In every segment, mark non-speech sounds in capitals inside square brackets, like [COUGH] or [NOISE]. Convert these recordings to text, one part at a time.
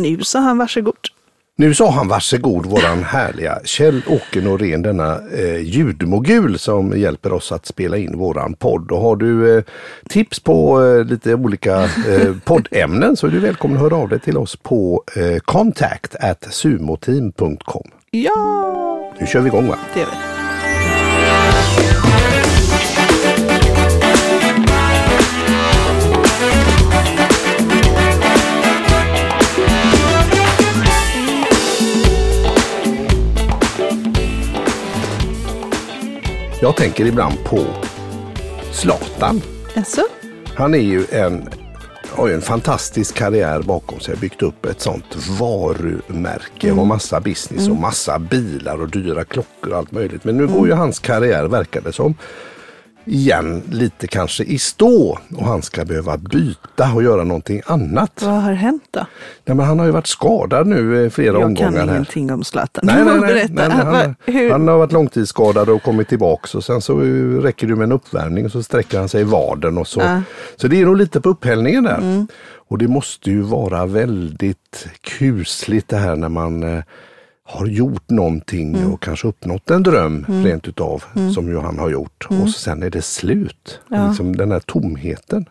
Nu sa han varsågod. Nu sa han varsågod våran härliga Kjell-Åke Norén, denna eh, ljudmogul som hjälper oss att spela in våran podd. Och har du eh, tips på eh, lite olika eh, [LAUGHS] poddämnen så är du välkommen att höra av dig till oss på eh, contact at sumoteam.com. Ja, Nu kör vi igång va? det gör vi. Jag tänker ibland på Zlatan. Jaså? Han är ju en, har ju en fantastisk karriär bakom sig. Byggt upp ett sånt varumärke och massa business och massa bilar och dyra klockor och allt möjligt. Men nu går ju hans karriär, verkar det som, igen lite kanske i stå och han ska behöva byta och göra någonting annat. Vad har hänt då? Nej, men han har ju varit skadad nu eh, flera Jag omgångar kan här. ingenting om Zlatan. Nej, [LAUGHS] nej, nej, nej, han, Va- hur? han har varit långtidsskadad och kommit tillbaks och sen så räcker det med en uppvärmning och så sträcker han sig i vaden och så. Ja. Så det är nog lite på upphällningen där. Mm. Och det måste ju vara väldigt kusligt det här när man eh, har gjort någonting Mm. och kanske uppnått en dröm rent utav som ju han har gjort och så sen är det slut. Mm. Ja. Liksom den här tomheten.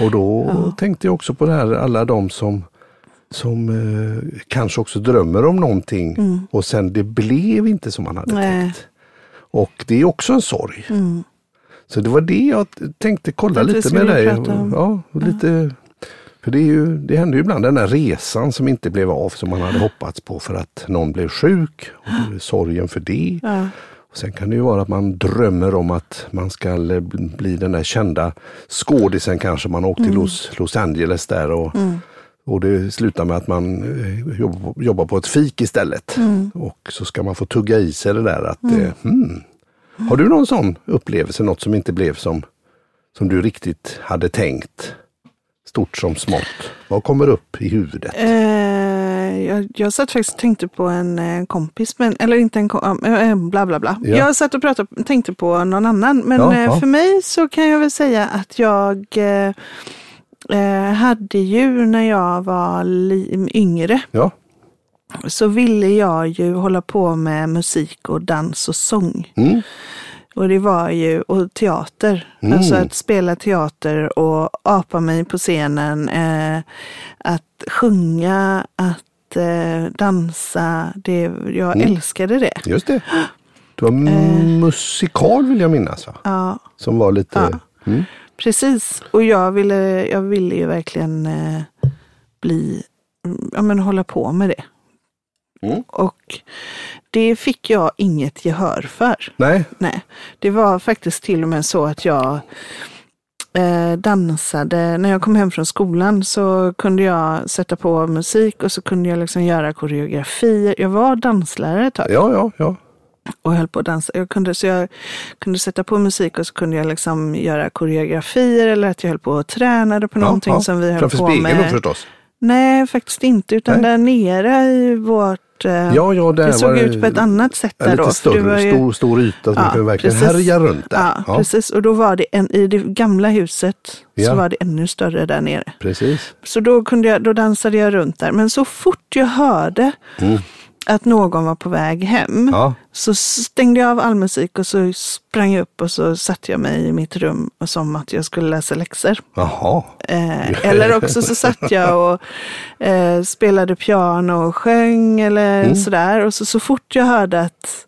Och då tänkte jag också på det här alla de som som eh, kanske också drömmer om någonting och sen det blev inte som man hade Mm. Nej. tänkt. Och det är också en sorg. Mm. Så det var det jag tänkte kolla vi lite med dig. Ja, och lite, för det, är ju, det händer ju ibland den här resan som inte blev av som man hade hoppats på för att någon blev sjuk. Och då är det sorgen för det. Ja. Och sen kan det ju vara att man drömmer om att man ska bli den där kända skådisen kanske. Man åkte till Los, Los Angeles där och, och det slutar med att man eh, jobb, jobbar på ett fik istället. Och så ska man få tugga i sig det där att eh, hmm. Har du någon sån upplevelse, något som inte blev som, som du riktigt hade tänkt? Stort som smått. Vad kommer upp i huvudet? Eh, jag, jag satt faktiskt och tänkte på en eh, kompis, men, eller inte en kompis, äh, bla bla bla. Ja. Jag satt och pratade, tänkte på någon annan, men Ja, eh, för mig så kan jag väl säga att jag eh, eh, hade ju när jag var yngre Ja, så ville jag ju hålla på med musik och dans och sång. mm. Och det var ju, och teater, Mm. alltså att spela teater och apa mig på scenen, eh, att sjunga, att eh, dansa, det, jag Mm. älskade det. just det. Det var musikal vill jag minnas. Va? Ja, Som var lite... Ja. Mm. precis. Och jag ville, jag ville ju verkligen eh, bli, ja men hålla på med det. Mm. Och det fick jag inget gehör för. Nej, Nej, det var faktiskt till och med så att jag eh, dansade. När jag kom hem från skolan så kunde jag sätta på musik och så kunde jag liksom göra koreografier. Jag var danslärare ett tag ja, ja, ja. och höll på att dansa. Jag kunde, så jag kunde sätta på musik och så kunde jag liksom göra koreografier eller att jag höll på och tränade på någonting ja, ja. som vi höll Framför på spegeln med. då förstås. Nej, faktiskt inte, utan Nej. där nere i vårt... Eh, Ja, ja, där det såg ut på ett annat sätt Ja, där lite då. det var större, ju- stor, stor yta som man Ja, kan verkligen precis. härja runt där. Ja, precis. Och då var det en, i det gamla huset Ja. så var det ännu större där nere. precis. Så då, kunde jag, då dansade jag runt där. Men så fort jag hörde Mm. Att någon var på väg hem Ja, så stängde jag av all musik och så sprang jag upp och så satte jag mig i mitt rum och som att jag skulle läsa läxor. Eh, eller också så satt jag och eh, spelade piano och sjöng eller Mm. sådär. Och så, så fort jag hörde att,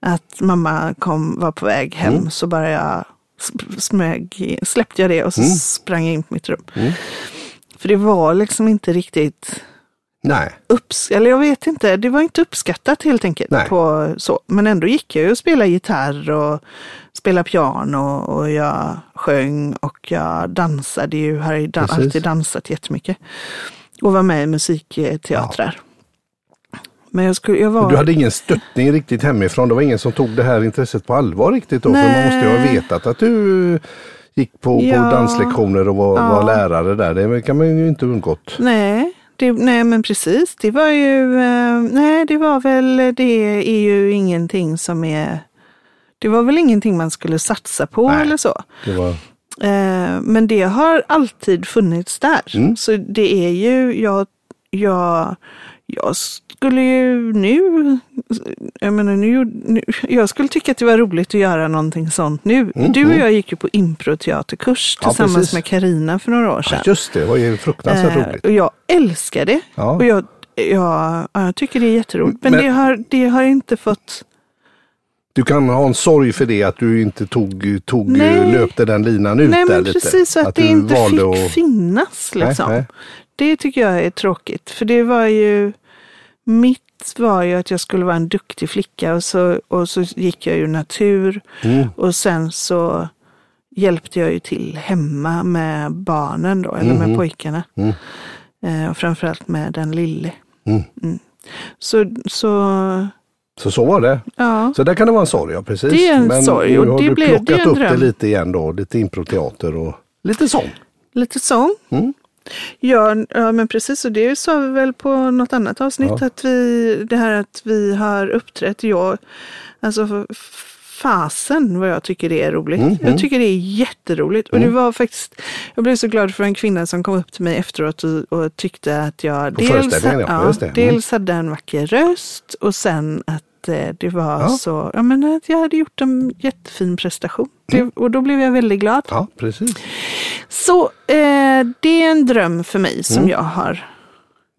att mamma kom, var på väg hem Mm. så bara jag smög, släppte jag det och så Mm. sprang jag in på mitt rum. Mm. För det var liksom inte riktigt Nej, upps eller jag vet inte, det var inte uppskattat helt enkelt. Nej. På, så. Men ändå gick jag ju och spelade gitarr och spelade piano och jag sjöng och jag dansade ju, har dan- Precis. alltid dansat jättemycket. Och var med i musikteatrar. Men jag, skulle, jag var... du hade ingen stöttning riktigt hemifrån. Det var ingen som tog det här intresset på allvar riktigt då. För man måste ju ha vetat att du gick på, Ja. på danslektioner och var, Ja. var lärare där. Det kan man ju inte undgått. Nej, det, nej men precis. Det var ju, eh, nej det var väl, det är ju ingenting som är, det var väl ingenting man skulle satsa på Nej. eller så. Det var, Eh, men det har alltid funnits där. Mm. Så det är ju, jag, jag, jag skulle ju nu, jag menar nu, nu, jag skulle tycka att det var roligt att göra någonting sånt nu. Mm, du och mm. jag gick ju på improteaterkurs Ja, tillsammans precis. med Karina för några år sedan. Ja, just det, det var ju fruktansvärt Eh, roligt. och jag älskar det. Ja. Och jag, jag, ja, jag tycker det är jätteroligt. Men, Men- det, har, det har inte fått... Du kan ha en sorg för det att du inte tog, tog Nej. löpte den linan ut Nej där lite. precis, så att, det inte fick att- finnas. Nej, Liksom. nej. Det tycker jag är tråkigt. För det var ju... Mitt var ju att jag skulle vara en duktig flicka och så, och så gick jag ju natur. Mm. Och sen så hjälpte jag ju till hemma med barnen då, eller med Mhm. pojkarna. Mm. Eh, och framförallt med den lille. Mm. Så, så Så så var det. ja. Så där kan det vara en sorg, ja precis. Det är en Men sorg, nu och har det du blev- det plockat en upp det lite igen då, lite improteater och lite sång. Lite sång. Mm. Ja, ja, men precis. Och det sa vi väl på något annat avsnitt. Ja. Att vi, det här att vi har uppträtt. Jag, alltså fasen vad jag tycker det är roligt. Mm, mm. Jag tycker det är jätteroligt. Och det var faktiskt, jag blev så glad för en kvinna som kom upp till mig efteråt och, och tyckte att jag På dels, ja, det. Mm. dels hade en vacker röst och sen att det var Ja. så, ja men att jag hade gjort en jättefin prestation. Mm. Det, och då blev jag väldigt glad. Ja, precis. Så eh, det är en dröm för mig som Mm. jag har.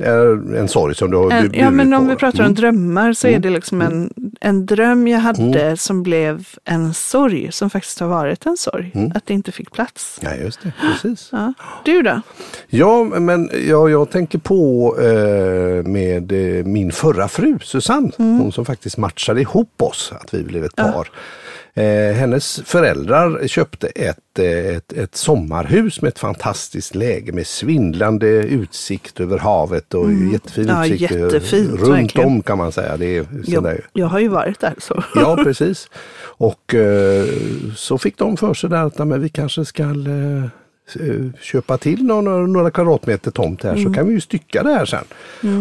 Är en sorg som du har En, bjudit ja, men om på. vi pratar om Mm. drömmar så är det liksom en, en dröm jag hade som blev en sorg, som faktiskt har varit en sorg. Mm. Att det inte fick plats. Ja, just det. Precis. Ja. Du då? Ja, men ja, jag tänker på eh, med eh, min förra fru Susanne, Mm. hon som faktiskt matchade ihop oss, att vi blev ett par. Eh, hennes föräldrar köpte ett, eh, ett, ett sommarhus med ett fantastiskt läge med svindlande utsikt över havet och jättefin Mm. Ja, utsikt eh, jättefint, runt verkligen. om kan man säga. Det är. Jag, jag har ju varit där så. Ja, [LAUGHS] precis. Och eh, så fick de för sig där att "Nej, men vi kanske ska eh, köpa till några, några kvadratmeter tomt här så kan vi ju stycka det här sen.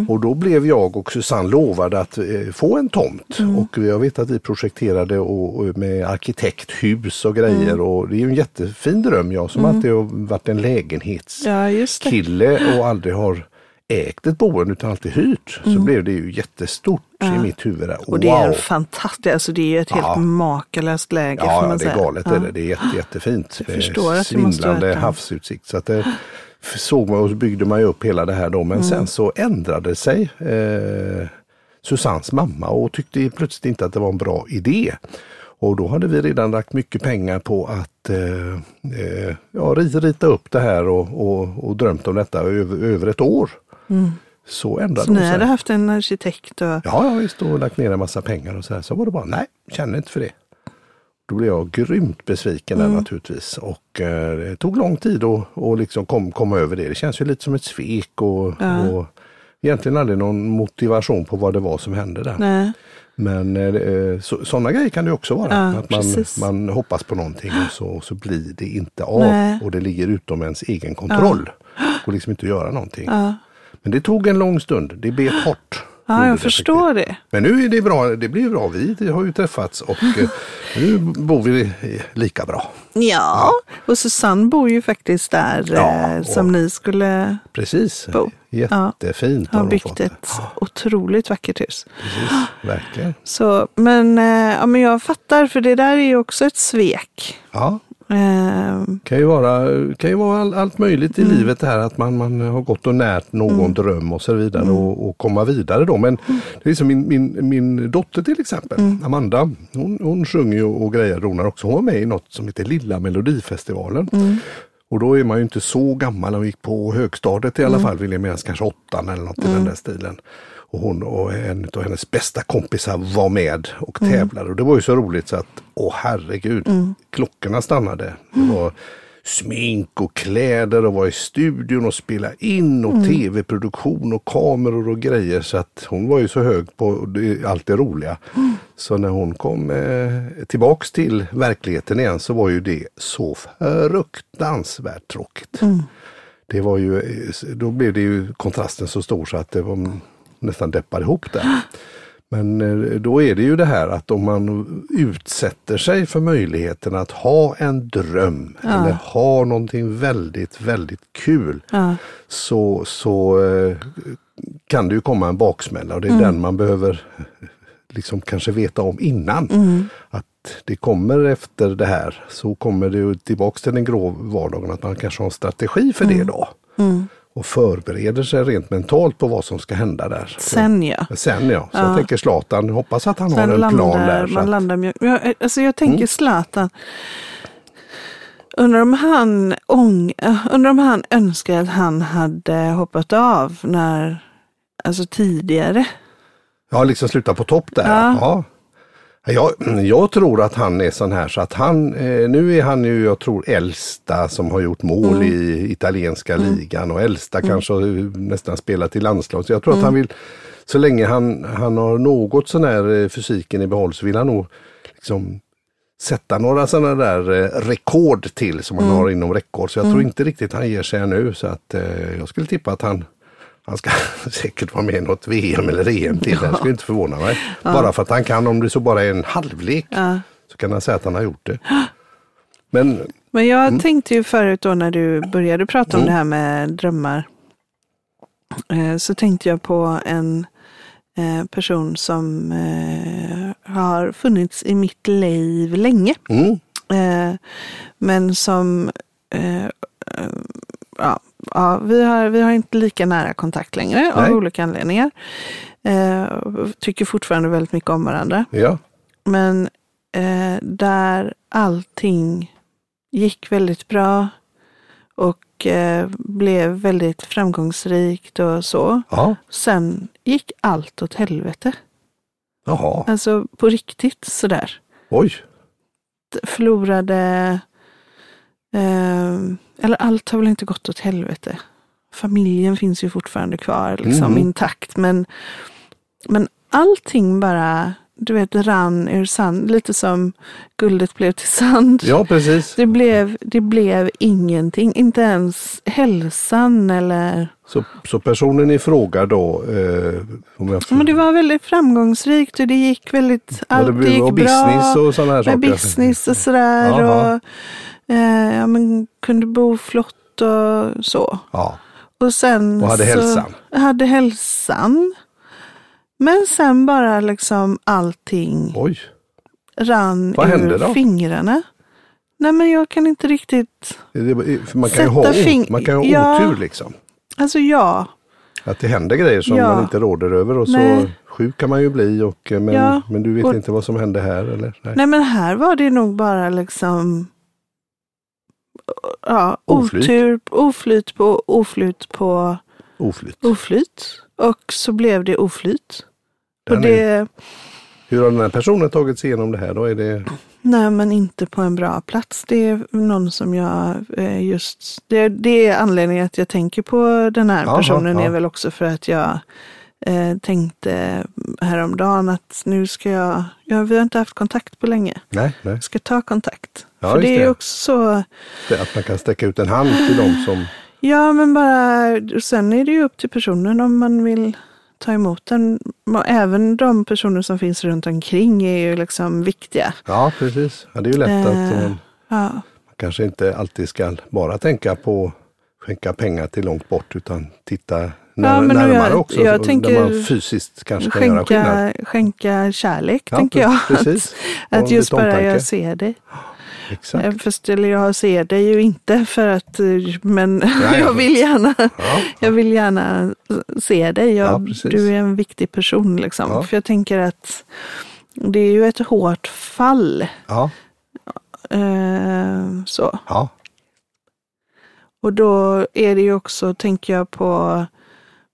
Och då blev jag och Susanne lovade att eh, få en tomt. Och jag vet att vi projekterade och, och med arkitekthus och grejer och det är ju en jättefin dröm. Jag som alltid har varit en lägenhetskille Ja, och aldrig har ägt ett boende utan alltid hyrt. Så blev det ju jättestort i mitt huvud. Där. Och det är fantastiskt, alltså det är ett Ja. helt makalöst läge Ja, man ja det är galet. Ja. Är det. det är jätte, jättefint. Jag förstår att Svindlande havsutsikt. Så att det såg man och byggde man ju upp hela det här då. Men Mm. sen så ändrade sig eh, Susannes mamma och tyckte plötsligt inte att det var en bra idé. Och då hade vi redan lagt mycket pengar på att eh, eh, ja, ri- rita upp det här och, och, och drömt om detta över, över ett år. Så ändrade Mm. Så hon ni sig. hade haft en arkitekt och... Ja, ja visst, och lagt ner en massa pengar och så här. Så var det bara, nej, känner inte för det. Då blev jag grymt besviken Mm. där naturligtvis. Och eh, det tog lång tid att och liksom kom, komma över det. Det känns ju lite som ett svek och, Ja. och egentligen aldrig någon motivation på vad det var som hände där. Nej. Men eh, så, sådana grejer kan det också vara. Ja, att man, precis. man hoppas på någonting och så, och så blir det inte av. Nej. Och det ligger utom ens egen kontroll. Och liksom inte att göra någonting. Ja, Men det tog en lång stund. Det bet hårt. ja jag förstår det. men nu är det bra, det blir bra. Vi har ju träffats och eh, nu bor vi lika bra. Ja, och Susanne bor ju faktiskt där Ja, eh, som ni skulle Precis. Bo. Jättefint ha har byggt fått. ett otroligt vackert hus. Precis, verkligen. Så, men, eh, ja, men jag fattar, för det där är ju också ett svek. Ja, Eh, kan ju vara, kan ju vara all, allt möjligt i Mm. livet det här att man, man har gått och närt någon dröm och så vidare och, och komma vidare då. Men Mm. det är som min, min, min dotter till exempel, Amanda, hon, hon sjunger ju och grejer, ronar också. Hon var med i något som heter Lilla Melodifestivalen. Mm. Och då är man ju inte så gammal, hon gick på högstadiet i Mm. alla fall, vill jag minnas, kanske åttan eller något i den där stilen. Och hon och en av hennes bästa kompisar var med och Mm. tävlade. Och det var ju så roligt så att, åh herregud, klockorna stannade. Det var smink och kläder och var i studion och spela in och tv-produktion och kameror och grejer. Så att hon var ju så hög på allt det roliga. Så när hon kom eh, tillbaks till verkligheten igen så var ju det så fruktansvärt tråkigt. Det var ju, då blev det ju kontrasten så stor så att det var nästan deppade ihop där. Men eh, då är det ju det här att om man utsätter sig för möjligheten att ha en dröm eller ha någonting väldigt, väldigt kul ja, så, så eh, kan det ju komma en baksmälla och det är Mm. den man behöver [LAUGHS] liksom kanske veta om innan. Mm. Att det kommer efter det här så kommer det tillbaks till den grå vardagen att man kanske har en strategi för det då. Mm. Och förbereder sig rent mentalt på vad som ska hända där. Sen ja. Sen ja, så Ja. jag tänker Zlatan, hoppas att han har Sen en plan landar, där. Så man att, landar mjuk. Jag- Alltså jag tänker Mm. Zlatan. Undrar om han ång, äh, undrar om han önskar att han hade hoppat av när, alltså tidigare. ja, liksom sluta på topp där. Ja. Ja. Jag, jag tror att han är sån här så att han, eh, nu är han ju jag tror äldsta som har gjort mål Mm. i italienska ligan och äldsta kanske har ju nästan spelat i landslag. Så jag tror Mm. att han vill, så länge han, han har något sån här eh, fysiken i behåll så vill han nog liksom sätta några sådana där eh, rekord till som Mm. han har inom räckhåll. Så jag tror inte riktigt han ger sig nu så att eh, jag skulle tippa att han han ska [LAUGHS] säkert vara med i något VM eller EM till. Det skulle inte förvåna mig. Bara för att han kan, om det så bara är en halvlek, Ja. så kan han säga att han har gjort det. Men Men jag Mm. tänkte ju förut då när du började prata om det här med drömmar. eh, Så tänkte jag på en eh, person som eh, har funnits i mitt liv länge. mm, men som, ja, ja, vi, har, vi har inte lika nära kontakt längre Nej. av olika anledningar. Eh, tycker fortfarande väldigt mycket om varandra. ja, Men eh, där allting gick väldigt bra och eh, blev väldigt framgångsrikt och så. ja, Sen gick allt åt helvete. jaha, Alltså på riktigt sådär. oj, Förlorade, eller allt har väl inte gått åt helvete. Familjen finns ju fortfarande kvar liksom Mhm. intakt. Men, men allting bara, du vet, rann ur sand. Lite som guldet blev till sand. ja precis. Det blev, det blev ingenting, inte ens hälsan eller... Så, så personen i fråga då, eh, om jag Men det var väldigt framgångsrikt och det gick väldigt, Ja, allt det blev- gick och bra. business och sådana här saker. Med business och sådär. Och, eh, ja, men kunde bo flott och så. Ja, Och sen Och hade så, hälsan. Hade hälsan. Men sen bara liksom allting oj, rann Vad ur då? fingrarna. Nej men jag kan inte riktigt, för man kan ju ha, Sätta fing- man kan ju ha Ja. otur liksom. alltså ja. Att det händer grejer som Ja. man inte råder över och så Nej. sjuk kan man ju bli och, eh, men, Ja. men du vet Och- inte vad som hände här eller? Nej. Nej men här var det nog bara liksom ja, Oflyt. otur, oflyt på oflyt på Oflyt. oflyt. Och så blev det oflyt. Och det, Hur har den här personen tagit sig igenom det här då? Är det, nej men inte på en bra plats. Det är någon som jag eh, just, det, det är anledningen att jag tänker på den här Jaha, personen ja. är väl också för att jag eh, tänkte häromdagen att nu ska jag, ja vi har inte haft kontakt på länge. nej, nej. Jag ska ta kontakt. Ja, för det är det. också så, Det, att man kan sträcka ut en hand till de som... Ja, men bara, sen är det ju upp till personen om man vill ta emot den. Även de personer som finns runt omkring är ju liksom viktiga. Ja, precis. Ja, det är ju lätt att Eh, man Ja, kanske inte alltid ska bara tänka på skänka pengar till långt bort utan titta när, men närmare jag- också. jag tänker man fysiskt kanske kan göra skillnad. skänka, kärlek, Ja, tänker jag. precis. Att, att just bara jag ser dig. Exakt. Eh, Fast eller jag ser dig ju inte för att, eh, men Nej, jag [LAUGHS] vill gärna, Ja, jag vill gärna se dig. Ja, Jag, du är en viktig person liksom. Ja. För jag tänker att det är ju ett hårt fall. ja, Eh, så. ja, Och då är det ju också, tänker jag på,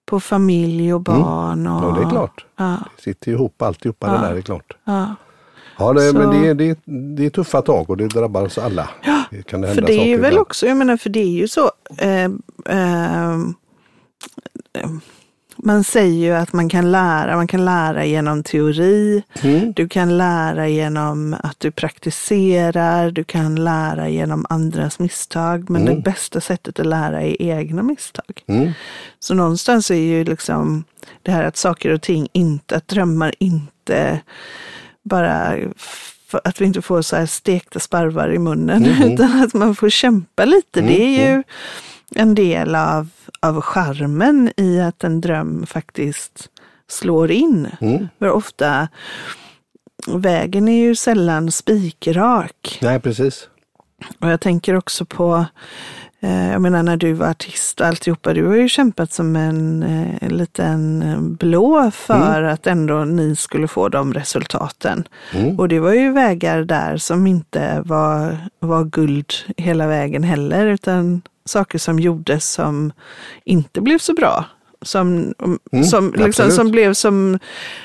på familj och barn. Och, Mm. ja, det är klart. Ja, Det sitter ihop alltihopa Ja. det där är klart. ja. Ja, det, Så- men det, är- det, är- det är tuffa tag och det drabbar oss alla. Det kan det För hända det är väl ibland. också, jag menar för det är ju så. Eh, eh, man säger ju att man kan lära, man kan lära genom teori. Mm. Du kan lära genom att du praktiserar, du kan lära genom andras misstag. Men Mm. det bästa sättet att lära är egna misstag. Mm. Så någonstans är ju liksom det här att saker och ting inte, att drömmar inte bara, att vi inte får så här stekta sparvar i munnen, Mhm. [LAUGHS] utan att man får kämpa lite. Det är ju, en del av, av charmen i att en dröm faktiskt slår in. Mm. För ofta, vägen är ju sällan spikrak. Nej, precis. Och jag tänker också på, jag menar när du var artist och alltihopa, du har ju kämpat som en, eh, en liten blå för att ändå ni skulle få de resultaten. Mm. Och det var ju vägar där som inte var, var guld hela vägen heller, utan saker som gjordes som inte blev så bra. Som, som, liksom, absolut. som blev som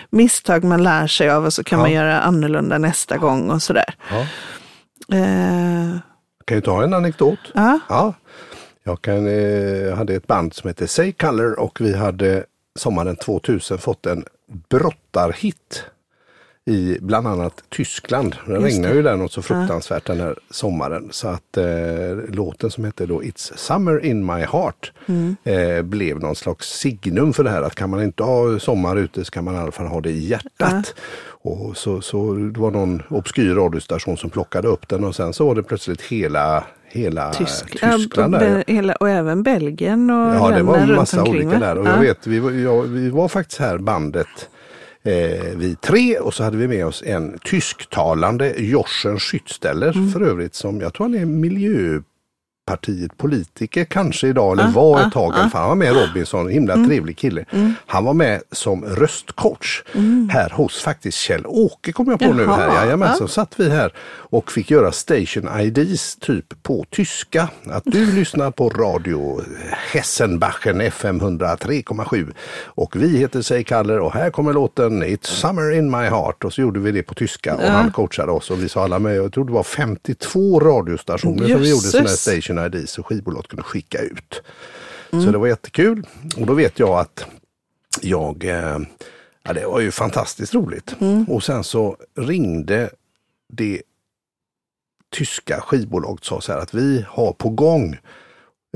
misstag man lär sig av och så kan Ja. man göra annorlunda nästa gång och sådär. Ja. Eh, Kan ju ta en anekdot. ja. Ja, jag kan, eh, jag hade ett band som hette Say Color och vi hade sommaren 2000 fått en brottarhit i bland annat Tyskland. Det Just regnade det. ju där något så fruktansvärt den här sommaren. Så att eh, låten som hette då It's Summer in My Heart Mm. eh, blev någon slags signum för det här. Att kan man inte ha sommar ute så kan man i alla fall ha det i hjärtat. Och så, så det var någon obskyr radiostation som plockade upp den och sen så var det plötsligt hela hela Tyskland, Tyskland och, där. Hela, och även Belgien och Ja, det var en massa omkring, olika där. Och ja. jag vet, vi var, ja, vi var faktiskt här bandet eh, vi tre och så hade vi med oss en tysktalande Joschen Schützsteller Mm. för övrigt som jag tror han är Miljöpartiet politiker kanske idag eller Ah, var ah, ett tag. fall. Han var med Robinson, himla trevlig kille. Han var med som röstcoach här hos faktiskt Kjell-Åke kom jag på nu. Jaha, här. Jajamän, ah. så satt vi här och fick göra station IDs typ på tyska. Att du [LAUGHS] lyssnar på radio Hessenbachen FM 103,7 och vi heter Say Kaller och här kommer låten It's Summer in My Heart och så gjorde vi det på tyska och han coachade oss och vi sa alla med, jag tror det var 52 radiostationer som vi gjorde sådana här station IDs och skivbolag kunde skicka ut. Så det var jättekul och då vet jag att jag, eh, ja, det var ju fantastiskt roligt. Och sen så ringde det tyska skivbolaget och sa så här att vi har på gång,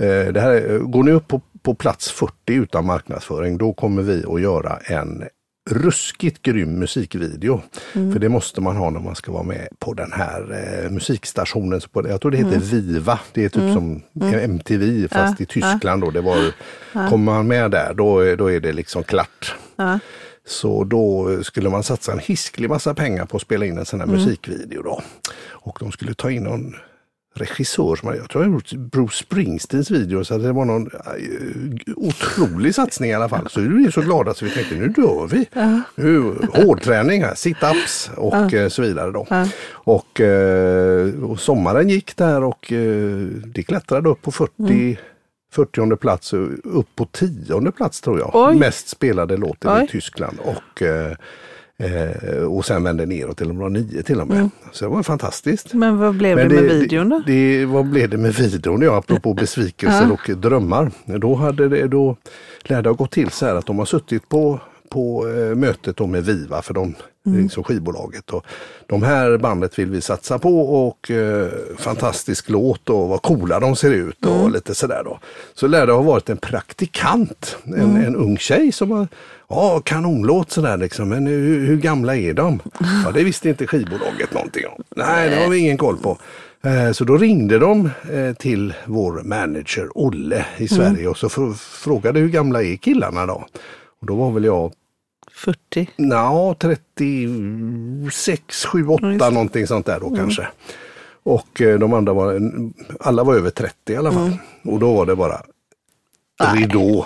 eh, det här, är- går ni upp på, på plats 40 utan marknadsföring, då kommer vi att göra en ruskigt grym musikvideo. För det måste man ha när man ska vara med på den här eh, musikstationen. Så på, jag tror det heter Viva, det är typ som MTV fast i Tyskland. Då. Det var, Kommer man med där då, då är det liksom klart. Så då skulle man satsa en hisklig massa pengar på att spela in en sån här musikvideo. Då. Och de skulle ta in någon regissör som jag tror jag gjort Bruce Springsteens video. Så det var någon eh, otrolig satsning i alla fall. Så vi blev så glada så vi tänkte nu dör vi. Nu, hårdträning här, sit-ups och eh, så vidare. Då. Och, eh, och sommaren gick där och det klättrade upp på 40 40 plats, upp på tionde plats tror jag. Oj. Mest spelade låten Oj. i Tyskland. Och, eh, och sen vände neråt till de var nio till och med. Så det var fantastiskt. Men vad blev Men det med videon då? Det, det, vad blev det med videon? Ja, apropå [LAUGHS] besvikelser och drömmar. Då, hade det, då lär det ha gått till så här att de har suttit på, på eh, mötet då med Viva, för de, Mm. liksom skivbolaget. Och de här bandet vill vi satsa på och eh, fantastisk låt och vad coola de ser ut och Mm. lite sådär då. Så lär det ha varit en praktikant, en, Mm. en ung tjej som har Ja, kanonlåt sådär liksom, men hur, hur gamla är de? Ja, det visste inte skivbolaget någonting om. Nej, det har vi ingen koll på. Eh, Så då ringde de eh, till vår manager Olle i Sverige och så fr- frågade hur gamla är killarna då? Och då var väl jag 40. Nja, 36, 7, 8 Ja, någonting sånt där då kanske. Och eh, de andra var, alla var över 30 i alla fall. Och då var det bara ridå.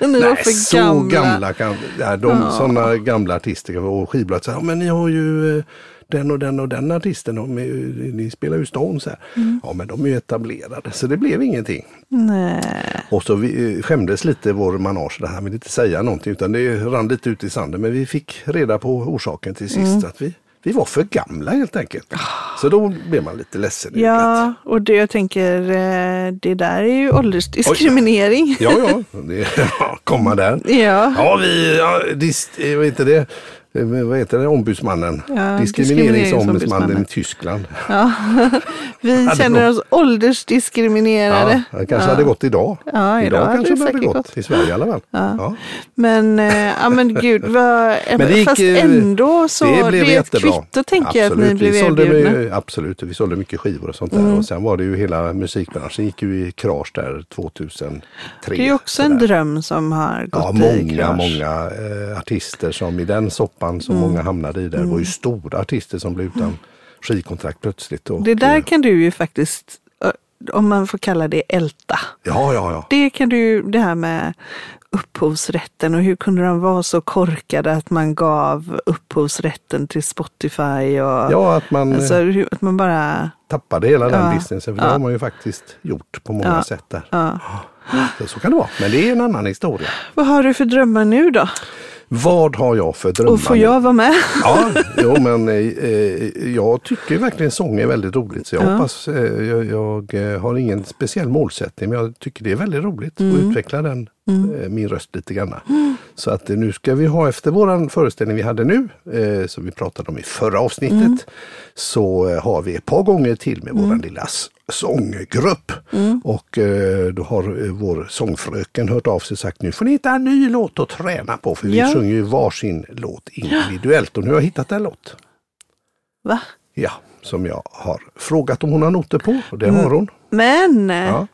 Ni var Nej, för så gamla. gamla kan, ja, de, sådana gamla artister och skivbolaget säger, ja, men ni har ju eh, den och den och den artisten, de är, ni spelar ju Stones här. Mm. Ja men de är ju etablerade så det blev ingenting. Nej. Och så vi eh, skämdes lite vår manage, det här vill inte säga någonting utan det rann lite ut i sanden. Men vi fick reda på orsaken till sist. Mm. Att vi, vi var för gamla helt enkelt. Så då blev man lite ledsen. Ja, och det jag tänker, eh, det där är ju åldersdiskriminering. Ja, ja, det, ja komma där. [LAUGHS] Ja. Ja, vi, ja, dist, eh, vad heter det? Eh, vad heter det, ombudsmannen? Ja, Diskrimineringsombudsmannen i Tyskland. Ja. [LAUGHS] Vi känner oss åldersdiskriminerade. Ja, det kanske Ja. hade gått idag. Ja, idag hade kanske det det hade gått. gått. I Sverige i alla fall. Ja. Men, ja men gud, vad, [LAUGHS] Men det gick, fast eh, ändå så, det blev är ett kvitto tänker jag att Absolut, ni blev vi sålde, erbjudna. ju- Absolut, vi sålde mycket skivor och sånt där. Mm. Och sen var det ju hela musikbranschen gick ju i krasch där 2003. Det är också en dröm som har gått Ja, i många, krasch. många eh, artister som i den soppan som Mm. många hamnade i där. Det var ju stora artister som blev utan skivkontrakt plötsligt. Och, Det där kan du ju faktiskt, om man får kalla det älta. Ja, ja, ja. Det kan du, det här med upphovsrätten och hur kunde de vara så korkade att man gav upphovsrätten till Spotify och Ja, att man alltså, eh, att man bara, tappade hela den Ja, businessen. För det ja. har man ju faktiskt gjort på många Ja. sätt där. ja. Så, så kan det vara. Men det är en annan historia. Vad har du för drömmar nu då? Vad har jag för drömmar? Och får jag vara med? Ja, [LAUGHS] jo, men eh, eh, jag tycker verkligen sång är väldigt roligt. Så jag Ja. hoppas, eh, jag, jag eh, har ingen speciell målsättning men jag tycker det är väldigt roligt att Mm. utveckla den, eh, min röst lite grann. Så att nu ska vi ha efter våran föreställning vi hade nu, eh, som vi pratade om i förra avsnittet, Mm. så eh, har vi ett par gånger till med våran lilla sånggrupp. Mm. Och eh, då har eh, vår sångfröken hört av sig och sagt nu får ni hitta en ny låt att träna på för Ja. vi sjunger ju varsin låt individuellt och nu har jag hittat en låt. Va? Ja, som jag har frågat om hon har noter på och det Mm. har hon. Men, Ja.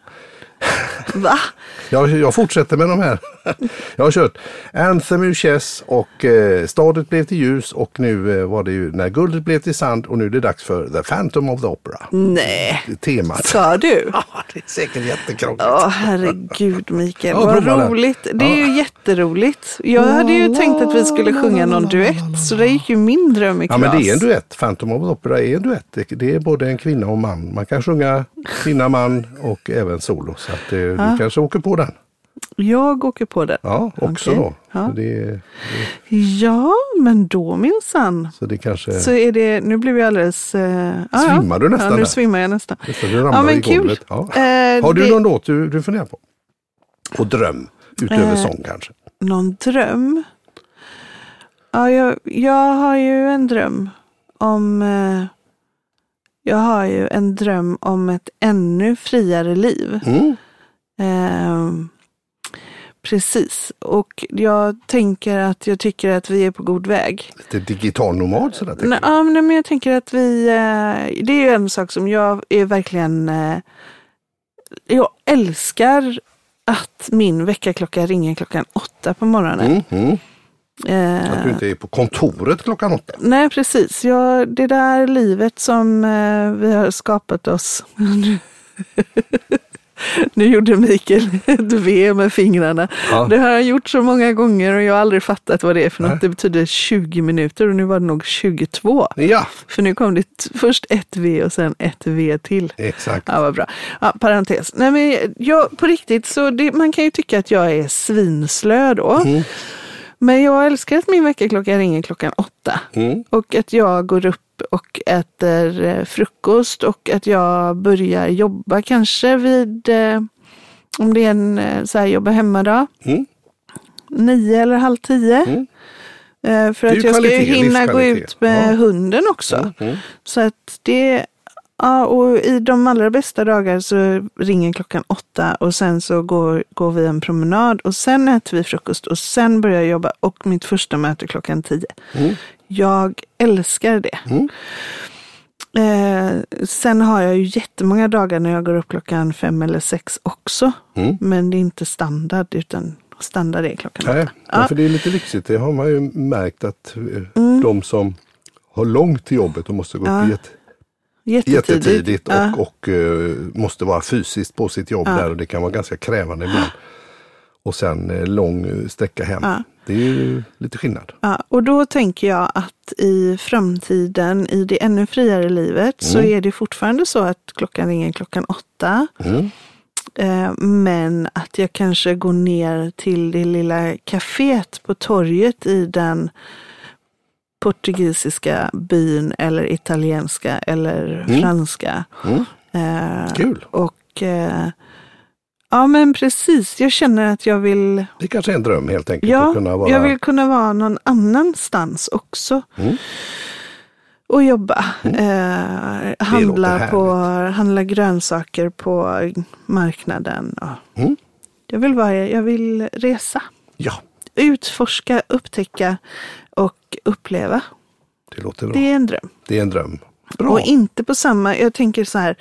va? [LAUGHS] Jag, jag fortsätter med de här. [LAUGHS] Jag har kört Anthem ur Chess och eh, Stadet blev till ljus och nu eh, var det ju När guldet blev till sand och nu är det dags för The Phantom of the Opera. Nej, Temat. sa du? [LAUGHS] Ja, det är säkert jättekrångligt. Åh herregud Mikael, Ja, vad roligt. Det är ju jätteroligt. Jag hade ju tänkt att vi skulle sjunga någon duett, så det gick ju min dröm i Ja kras. men det är en duett. Phantom of the Opera är en duett. Det, det är både en kvinna och man. Man kan sjunga kvinna, man och även solo. Så att, eh, du kanske åker på den. Jag åker på den. Ja, också Okej. då. Ja. Så, det, Ja, men då minsann. så det kanske... Så är det, nu blev jag alldeles... Eh, Svimmar du nästan Ja, nu där? svimmar jag nästan. Det, du ramlar Ja, men i kul. golvet. Ja. Eh, Har du det- någon låt du, du funderar på? Och dröm, utöver Eh, sång kanske? Någon dröm? Ja, jag, jag har ju en dröm om... Eh, jag har ju en dröm om ett ännu friare liv. Mm. Precis, och jag tänker att jag tycker att vi är på god väg. Lite digital nomad sådär. tänker jag. ja, men jag tänker att vi, eh, det är ju en sak som jag är verkligen, eh, jag älskar att min väckarklocka ringer klockan åtta på morgonen. Mm, mm. Eh, Att du inte är på kontoret klockan åtta. Nej, precis. Ja, det där livet som vi har skapat oss. [LAUGHS] [LAUGHS] nu gjorde Mikael ett V med fingrarna. Ja. Det har han gjort så många gånger och jag har aldrig fattat vad det är för något. Nej. Det betyder 20 minuter och nu var det nog 22. Ja, För nu kom det först ett V och sen ett V till. exakt. Ja, vad bra. Ja, parentes. Nej, men jag, på riktigt, så det, man kan ju tycka att jag är svinslö då. Mm. Men jag älskar att min väckarklocka ringer klockan åtta. Mm. Och att jag går upp och äter eh, frukost och att jag börjar jobba kanske vid, eh, om det är en eh, så här jobba hemma-dag, Mm. nio eller halv tio. Mm. För att jag ska ju hinna gå ut med Ja. hunden också. Mm. Så att det, ja och i de allra bästa dagar så ringer klockan åtta och sen så går, går vi en promenad och sen äter vi frukost och sen börjar jag jobba och mitt första möte klockan tio. Mm. Jag älskar det. Mm. Eh, sen har jag ju jättemånga dagar när jag går upp klockan fem eller sex också. Mm. Men det är inte standard utan standard är klockan Nej, åtta. ja. för det är lite lyxigt. Det har man ju märkt att eh, Mm. de som har långt till jobbet och måste gå upp Ja. jätte, Jättetidigt. jättetidigt Ja. och, och eh, måste vara fysiskt på sitt jobb Ja. där och det kan vara ganska krävande ibland. Och sen eh, lång eh, sträcka hem. Ja. Det är ju lite skillnad. Ja, och då tänker jag att i framtiden, i det ännu friare livet, så Mm. är det fortfarande så att klockan ringer klockan åtta. Mm. Men att jag kanske går ner till det lilla kaféet på torget i den portugisiska byn eller italienska eller Mm. franska. Mm. Eh, Kul! och eh, Ja, men precis. Jag känner att jag vill... Det kanske är en dröm helt enkelt. Ja, att kunna vara... jag vill kunna vara någon annanstans också. Mm. Och jobba. Eh, handla, på, handla grönsaker på marknaden. Mm. jag, vill vara, jag vill resa. Ja, Utforska, upptäcka och uppleva. det låter bra. Det är en dröm. Det är en dröm. Bra. Och inte på samma, jag tänker så här,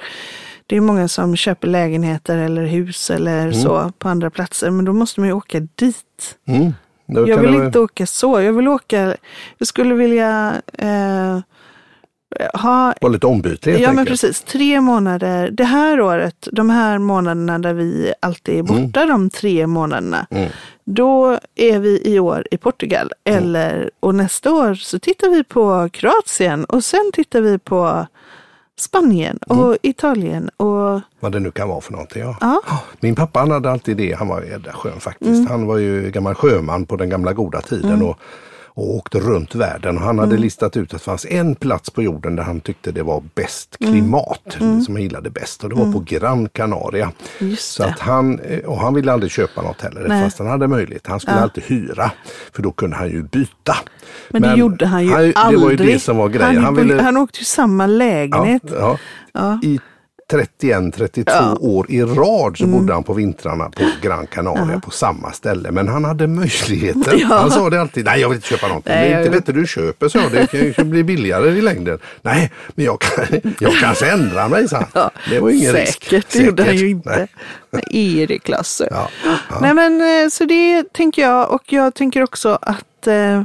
det är många som köper lägenheter eller hus eller Mm. så på andra platser, men då måste man ju åka dit. Mm. Jag vill inte åka så, jag vill åka, jag skulle vilja eh, ha vara lite ombytlig Ja men enkelt. precis, tre månader. Det här året, de här månaderna där vi alltid är borta de tre månaderna. Mm. Då är vi i år i Portugal. Mm. Eller, och nästa år så tittar vi på Kroatien och sen tittar vi på Spanien och Mm. Italien. Och, Vad det nu kan vara för någonting. Ja. ja, Min pappa han hade alltid det. Han var jädra skön faktiskt. Mm. Han var ju gammal sjöman på den gamla goda tiden. Och, och åkte runt världen. Och han Mm. hade listat ut att det fanns en plats på jorden där han tyckte det var bäst Mm. klimat. Som han gillade bäst. Och det var på Gran Canaria. Så det. att han, eh, och han ville aldrig köpa något heller, Nej. fast han hade möjlighet. Han skulle Ja. alltid hyra, för då kunde han ju byta. Men, det gjorde han ju Det aldrig. var ju det som var grejen. Han, Han, ville, han åkte ju samma lägenhet. ja, Ja. I 31-32 Ja. Mm. år i rad så bodde han på vintrarna på Gran Canaria på samma ställe. Men han hade möjligheten. [LAUGHS] Ja. Han sa det alltid, nej jag vill inte köpa någonting. Nej, det är inte bättre du köper, så det kan ju bli billigare i längden. Nej, men jag, kan, jag kanske ändrar mig, han. Ja, Det var ingen Säkert, risk. det gjorde han Säkert. ju inte. Erik-Lasse. Ja. Ja. Nej men eh, så det tänker jag och jag tänker också att, eh,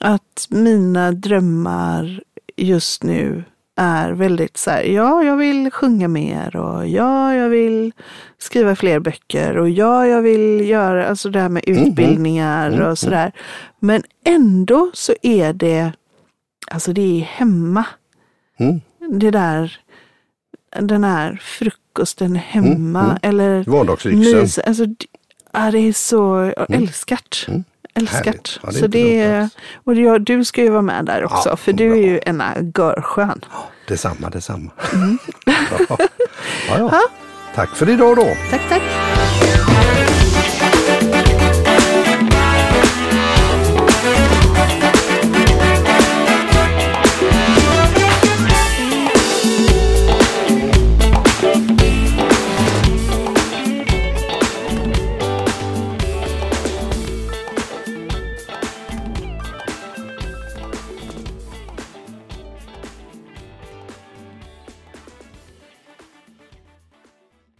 att mina drömmar just nu är väldigt så här, ja jag vill sjunga mer och ja jag vill skriva fler böcker och ja jag vill göra alltså det här med utbildningar och sådär. Men ändå så är det, alltså det är hemma. Mm. Det där, den här frukosten hemma eller Vardagslyxen. Alltså, ja, det är så älskat. Mm. Älskat. Ja, det så det är, och det, du ska ju vara med där också, Ja, för du är ju en görskön. Detsamma, detsamma. Mm. [LAUGHS] Ja, ja. Tack för idag då. Tack, tack.